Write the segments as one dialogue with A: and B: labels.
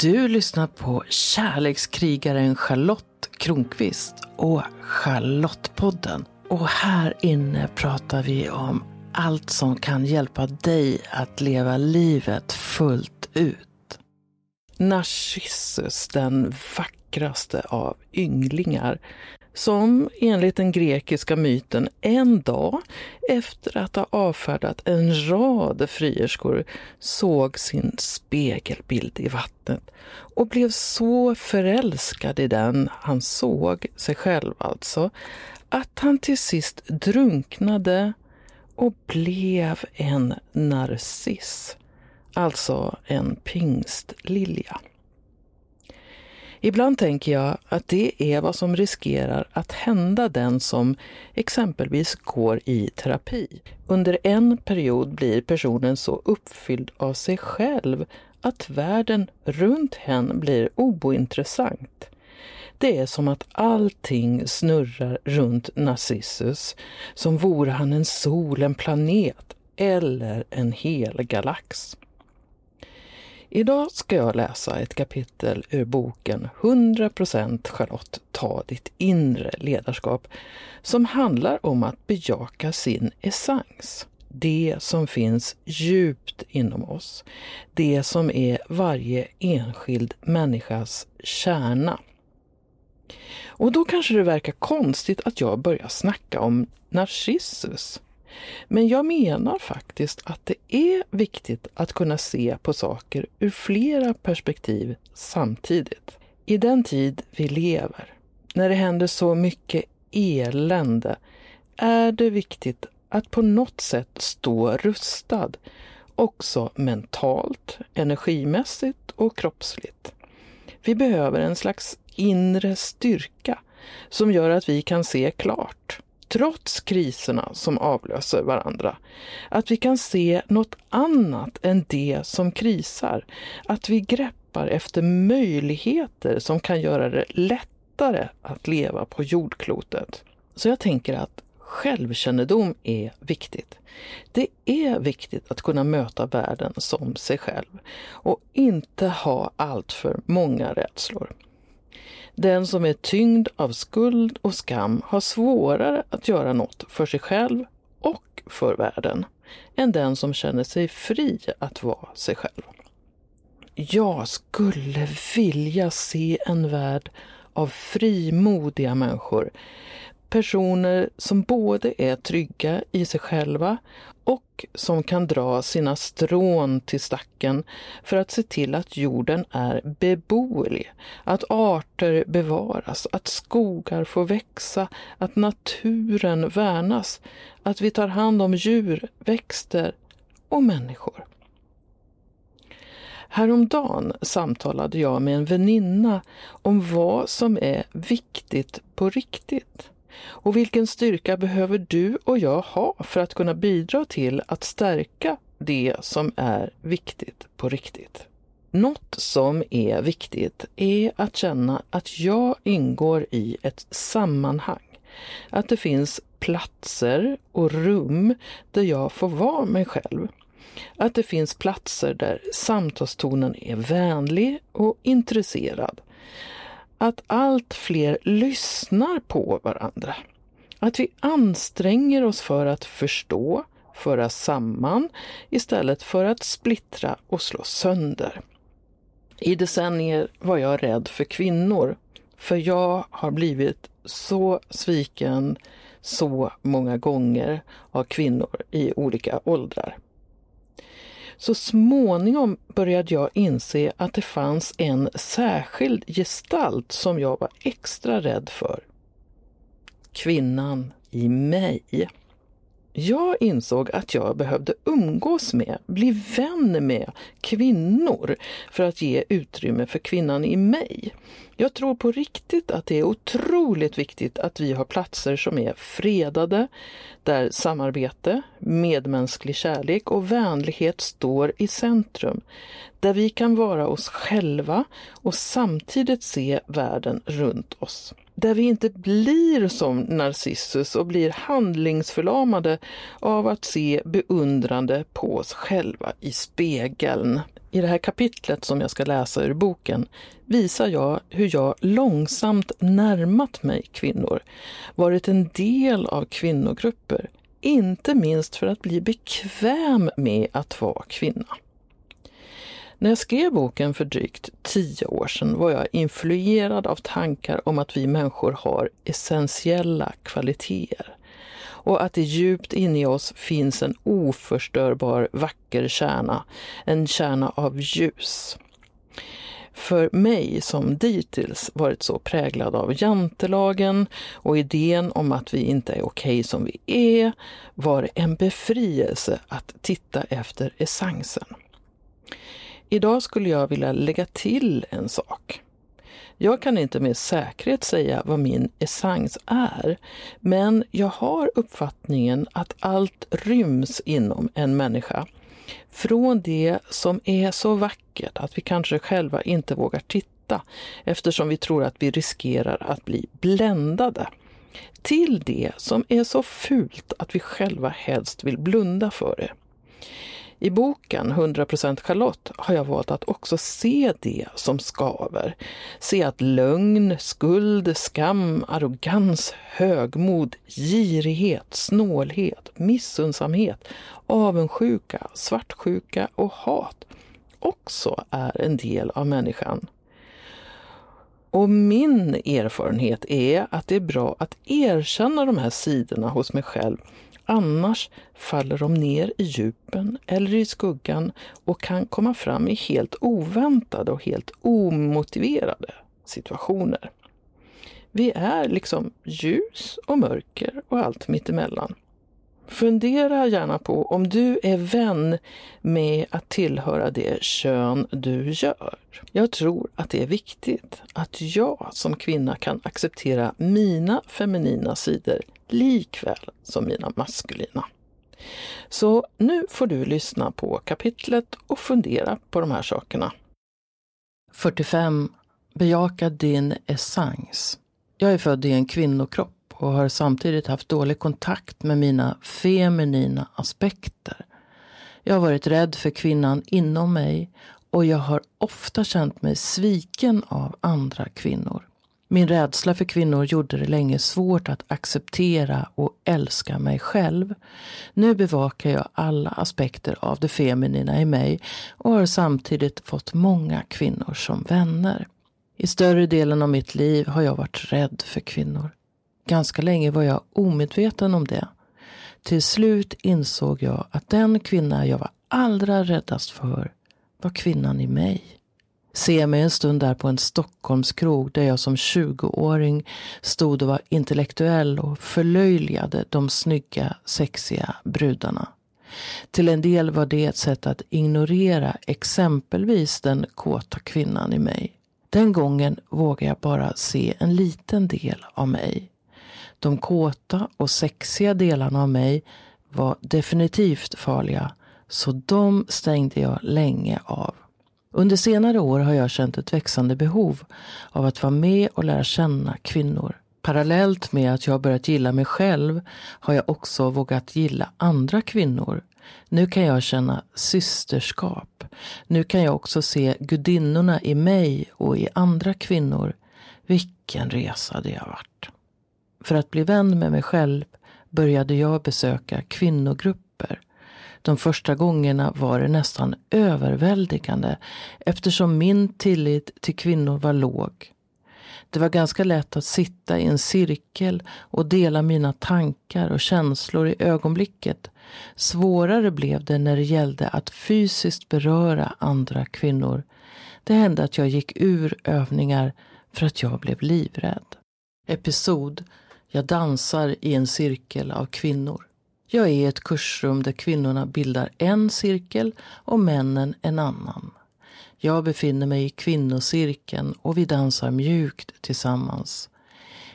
A: Du lyssnar på kärlekskrigaren Charlotte Kronqvist och Charlottepodden. Och här inne pratar vi om allt som kan hjälpa dig att leva livet fullt ut. Narcissus, den vackraste av ynglingar, som enligt den grekiska myten en dag efter att ha avfärdat en rad frierskor såg sin spegelbild i vattnet och blev så förälskad i den han såg, sig själv alltså, att han till sist drunknade och blev en narciss, alltså en pingstlilja. Ibland tänker jag att det är vad som riskerar att hända den som exempelvis går i terapi. Under en period blir personen så uppfylld av sig själv att världen runt hen blir ointressant. Det är som att allting snurrar runt Narcissus, som vore han en sol, en planet eller en hel galax. Idag ska jag läsa ett kapitel ur boken 100% Charlotte, ta ditt inre ledarskap som handlar om att bejaka sin essens. Det som finns djupt inom oss. Det som är varje enskild människas kärna. Och då kanske det verkar konstigt att jag börjar snacka om Narcissus. Men jag menar faktiskt att det är viktigt att kunna se på saker ur flera perspektiv samtidigt. I den tid vi lever, när det händer så mycket elände, är det viktigt att på något sätt stå rustad, också mentalt, energimässigt och kroppsligt. Vi behöver en slags inre styrka som gör att vi kan se klart trots kriserna som avlöser varandra. Att vi kan se något annat än det som krisar. Att vi greppar efter möjligheter som kan göra det lättare att leva på jordklotet. Så jag tänker att självkännedom är viktigt. Det är viktigt att kunna möta världen som sig själv och inte ha alltför många rädslor. Den som är tyngd av skuld och skam har svårare att göra något för sig själv och för världen än den som känner sig fri att vara sig själv. Jag skulle vilja se en värld av frimodiga människor personer som både är trygga i sig själva och som kan dra sina strån till stacken för att se till att jorden är beboelig, att arter bevaras, att skogar får växa, att naturen värnas, att vi tar hand om djur, växter och människor. Häromdagen samtalade jag med en väninna om vad som är viktigt på riktigt. Och vilken styrka behöver du och jag ha för att kunna bidra till att stärka det som är viktigt på riktigt? Något som är viktigt är att känna att jag ingår i ett sammanhang. Att det finns platser och rum där jag får vara mig själv. Att det finns platser där samtalstonen är vänlig och intresserad att allt fler lyssnar på varandra. Att vi anstränger oss för att förstå, föra samman istället för att splittra och slå sönder. I decennier var jag rädd för kvinnor, för jag har blivit så sviken så många gånger av kvinnor i olika åldrar. Så småningom började jag inse att det fanns en särskild gestalt som jag var extra rädd för. Kvinnan i mig. Jag insåg att jag behövde umgås med, bli vän med kvinnor för att ge utrymme för kvinnan i mig. Jag tror på riktigt att det är otroligt viktigt att vi har platser som är fredade, där samarbete, medmänsklig kärlek och vänlighet står i centrum. Där vi kan vara oss själva och samtidigt se världen runt oss där vi inte blir som Narcissus och blir handlingsförlamade av att se beundrande på oss själva i spegeln.
B: I det här kapitlet som jag ska läsa ur boken visar jag hur jag långsamt närmat mig kvinnor, varit en del av kvinnogrupper, inte minst för att bli bekväm med att vara kvinna. När jag skrev boken för drygt tio år sedan var jag influerad av tankar om att vi människor har essentiella kvaliteter och att det djupt inne i oss finns en oförstörbar vacker kärna, en kärna av ljus. För mig som dittills varit så präglad av jantelagen och idén om att vi inte är okej som vi är, var det en befrielse att titta efter essensen. Idag skulle jag vilja lägga till en sak. Jag kan inte med säkerhet säga vad min essens är, men jag har uppfattningen att allt ryms inom en människa. Från det som är så vackert att vi kanske själva inte vågar titta eftersom vi tror att vi riskerar att bli bländade. Till det som är så fult att vi själva helst vill blunda för det. I boken 100% Charlotte har jag valt att också se det som skaver. Se att lögn, skuld, skam, arrogans, högmod, girighet, snålhet, missundsamhet, avundsjuka, svartsjuka och hat också är en del av människan. Och min erfarenhet är att det är bra att erkänna de här sidorna hos mig själv Annars faller de ner i djupen eller i skuggan och kan komma fram i helt oväntade och helt omotiverade situationer. Vi är liksom ljus och mörker och allt mittemellan. Fundera gärna på om du är vän med att tillhöra det kön du gör. Jag tror att det är viktigt att jag som kvinna kan acceptera mina feminina sidor likväl som mina maskulina. Så nu får du lyssna på kapitlet och fundera på de här sakerna. 45. Bejaka din essens. Jag är född i en kvinnokropp och har samtidigt haft dålig kontakt med mina feminina aspekter. Jag har varit rädd för kvinnan inom mig och jag har ofta känt mig sviken av andra kvinnor. Min rädsla för kvinnor gjorde det länge svårt att acceptera och älska mig själv. Nu bevakar jag alla aspekter av det feminina i mig och har samtidigt fått många kvinnor som vänner. I större delen av mitt liv har jag varit rädd för kvinnor. Ganska länge var jag omedveten om det. Till slut insåg jag att den kvinna jag var allra räddast för var kvinnan i mig. Se mig en stund där på en Stockholmskrog där jag som 20-åring stod och var intellektuell och förlöjligade de snygga, sexiga brudarna. Till en del var det ett sätt att ignorera exempelvis den kåta kvinnan i mig. Den gången vågade jag bara se en liten del av mig. De kåta och sexiga delarna av mig var definitivt farliga, så de stängde jag länge av. Under senare år har jag känt ett växande behov av att vara med och lära känna kvinnor. Parallellt med att jag börjat gilla mig själv har jag också vågat gilla andra kvinnor. Nu kan jag känna systerskap. Nu kan jag också se gudinnorna i mig och i andra kvinnor. Vilken resa det har varit. För att bli vän med mig själv började jag besöka kvinnogrupper. De första gångerna var det nästan överväldigande eftersom min tillit till kvinnor var låg. Det var ganska lätt att sitta i en cirkel och dela mina tankar och känslor i ögonblicket. Svårare blev det när det gällde att fysiskt beröra andra kvinnor. Det hände att jag gick ur övningar för att jag blev livrädd. Episod jag dansar i en cirkel av kvinnor. Jag är i ett kursrum där kvinnorna bildar en cirkel och männen en annan. Jag befinner mig i kvinnocirkeln och vi dansar mjukt tillsammans.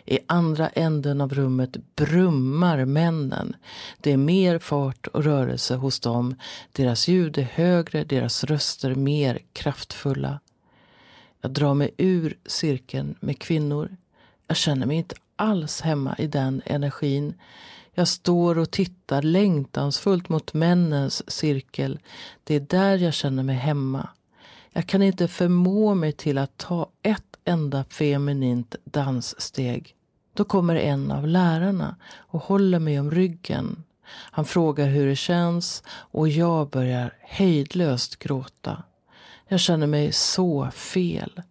B: I andra änden av rummet brummar männen. Det är mer fart och rörelse hos dem. Deras ljud är högre, deras röster mer kraftfulla. Jag drar mig ur cirkeln med kvinnor. Jag känner mig inte alls hemma i den energin. Jag står och tittar längtansfullt mot männens cirkel. Det är där jag känner mig hemma. Jag kan inte förmå mig till att ta ett enda feminint danssteg. Då kommer en av lärarna och håller mig om ryggen. Han frågar hur det känns och jag börjar hejdlöst gråta. Jag känner mig så fel.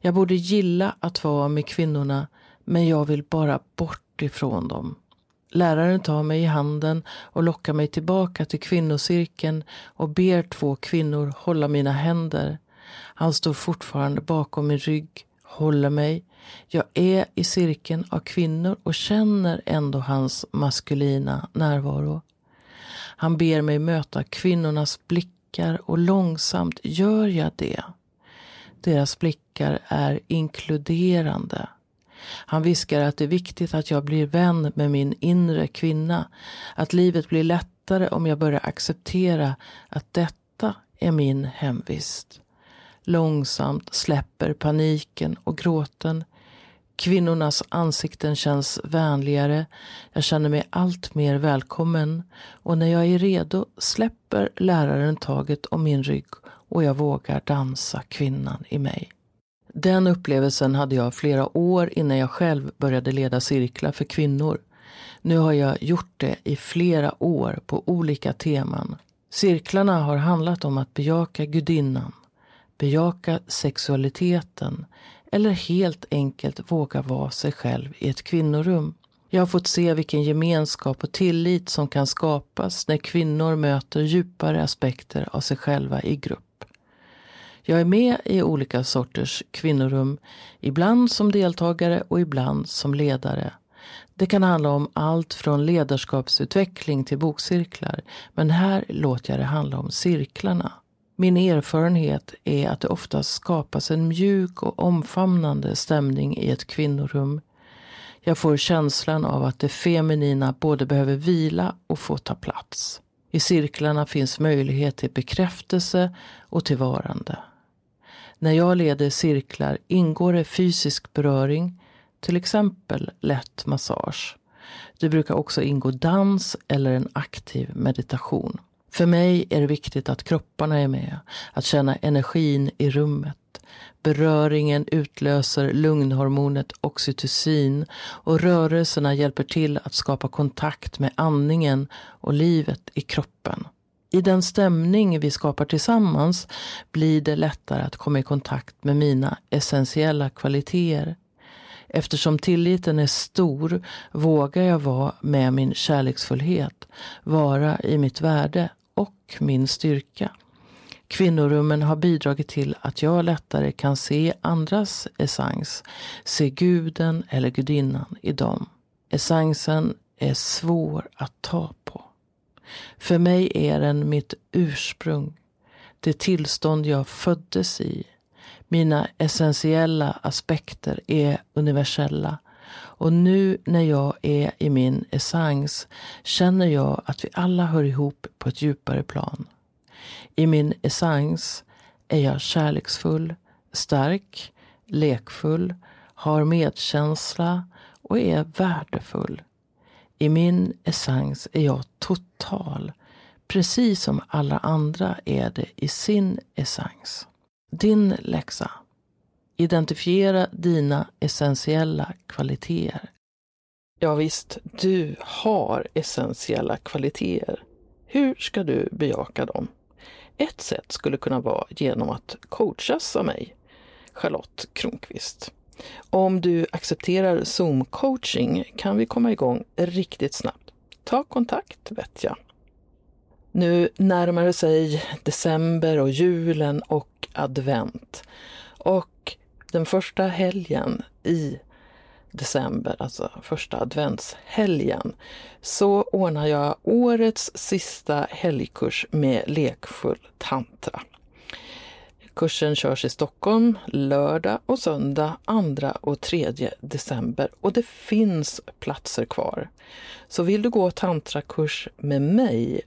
B: Jag borde gilla att vara med kvinnorna men jag vill bara bort ifrån dem. Läraren tar mig i handen och lockar mig tillbaka till kvinnocirkeln och ber två kvinnor hålla mina händer. Han står fortfarande bakom min rygg, håller mig. Jag är i cirkeln av kvinnor och känner ändå hans maskulina närvaro. Han ber mig möta kvinnornas blickar och långsamt gör jag det. Deras blickar är inkluderande. Han viskar att det är viktigt att jag blir vän med min inre kvinna. Att livet blir lättare om jag börjar acceptera att detta är min hemvist. Långsamt släpper paniken och gråten. Kvinnornas ansikten känns vänligare. Jag känner mig allt mer välkommen. Och när jag är redo släpper läraren taget om min rygg och jag vågar dansa kvinnan i mig. Den upplevelsen hade jag flera år innan jag själv började leda cirklar för kvinnor. Nu har jag gjort det i flera år på olika teman. Cirklarna har handlat om att bejaka gudinnan, bejaka sexualiteten eller helt enkelt våga vara sig själv i ett kvinnorum. Jag har fått se vilken gemenskap och tillit som kan skapas när kvinnor möter djupare aspekter av sig själva i grupp. Jag är med i olika sorters kvinnorum, ibland som deltagare och ibland som ledare. Det kan handla om allt från ledarskapsutveckling till bokcirklar, men här låter jag det handla om cirklarna. Min erfarenhet är att det oftast skapas en mjuk och omfamnande stämning i ett kvinnorum. Jag får känslan av att det feminina både behöver vila och få ta plats. I cirklarna finns möjlighet till bekräftelse och tillvarande. När jag leder cirklar ingår det fysisk beröring, till exempel lätt massage. Det brukar också ingå dans eller en aktiv meditation. För mig är det viktigt att kropparna är med, att känna energin i rummet. Beröringen utlöser lugnhormonet oxytocin och rörelserna hjälper till att skapa kontakt med andningen och livet i kroppen. I den stämning vi skapar tillsammans blir det lättare att komma i kontakt med mina essentiella kvaliteter. Eftersom tilliten är stor vågar jag vara med min kärleksfullhet, vara i mitt värde och min styrka. Kvinnorummen har bidragit till att jag lättare kan se andras essens, se guden eller gudinnan i dem. Essensen är svår att ta på. För mig är den mitt ursprung, det tillstånd jag föddes i. Mina essentiella aspekter är universella. Och nu när jag är i min essens känner jag att vi alla hör ihop på ett djupare plan. I min essens är jag kärleksfull, stark, lekfull, har medkänsla och är värdefull. I min essens är jag total, precis som alla andra är det i sin essens. Din läxa. Identifiera dina essentiella kvaliteter. Ja visst, du har essentiella kvaliteter. Hur ska du bejaka dem? Ett sätt skulle kunna vara genom att coachas av mig, Charlotte Kronqvist. Om du accepterar Zoom-coaching kan vi komma igång riktigt snabbt. Ta kontakt vet jag. Nu närmar det sig december och julen och advent. Och den första helgen i december, alltså första adventshelgen, så ordnar jag årets sista helgkurs med lekfull tantra. Kursen körs i Stockholm lördag och söndag 2 och 3 december och det finns platser kvar. Så vill du gå tantrakurs med mig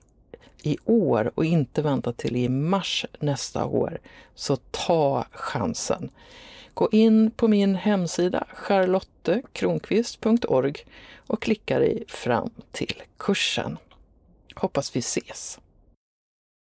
B: i år och inte vänta till i mars nästa år, så ta chansen. Gå in på min hemsida charlottekronqvist.org och klicka dig fram till kursen. Hoppas vi ses!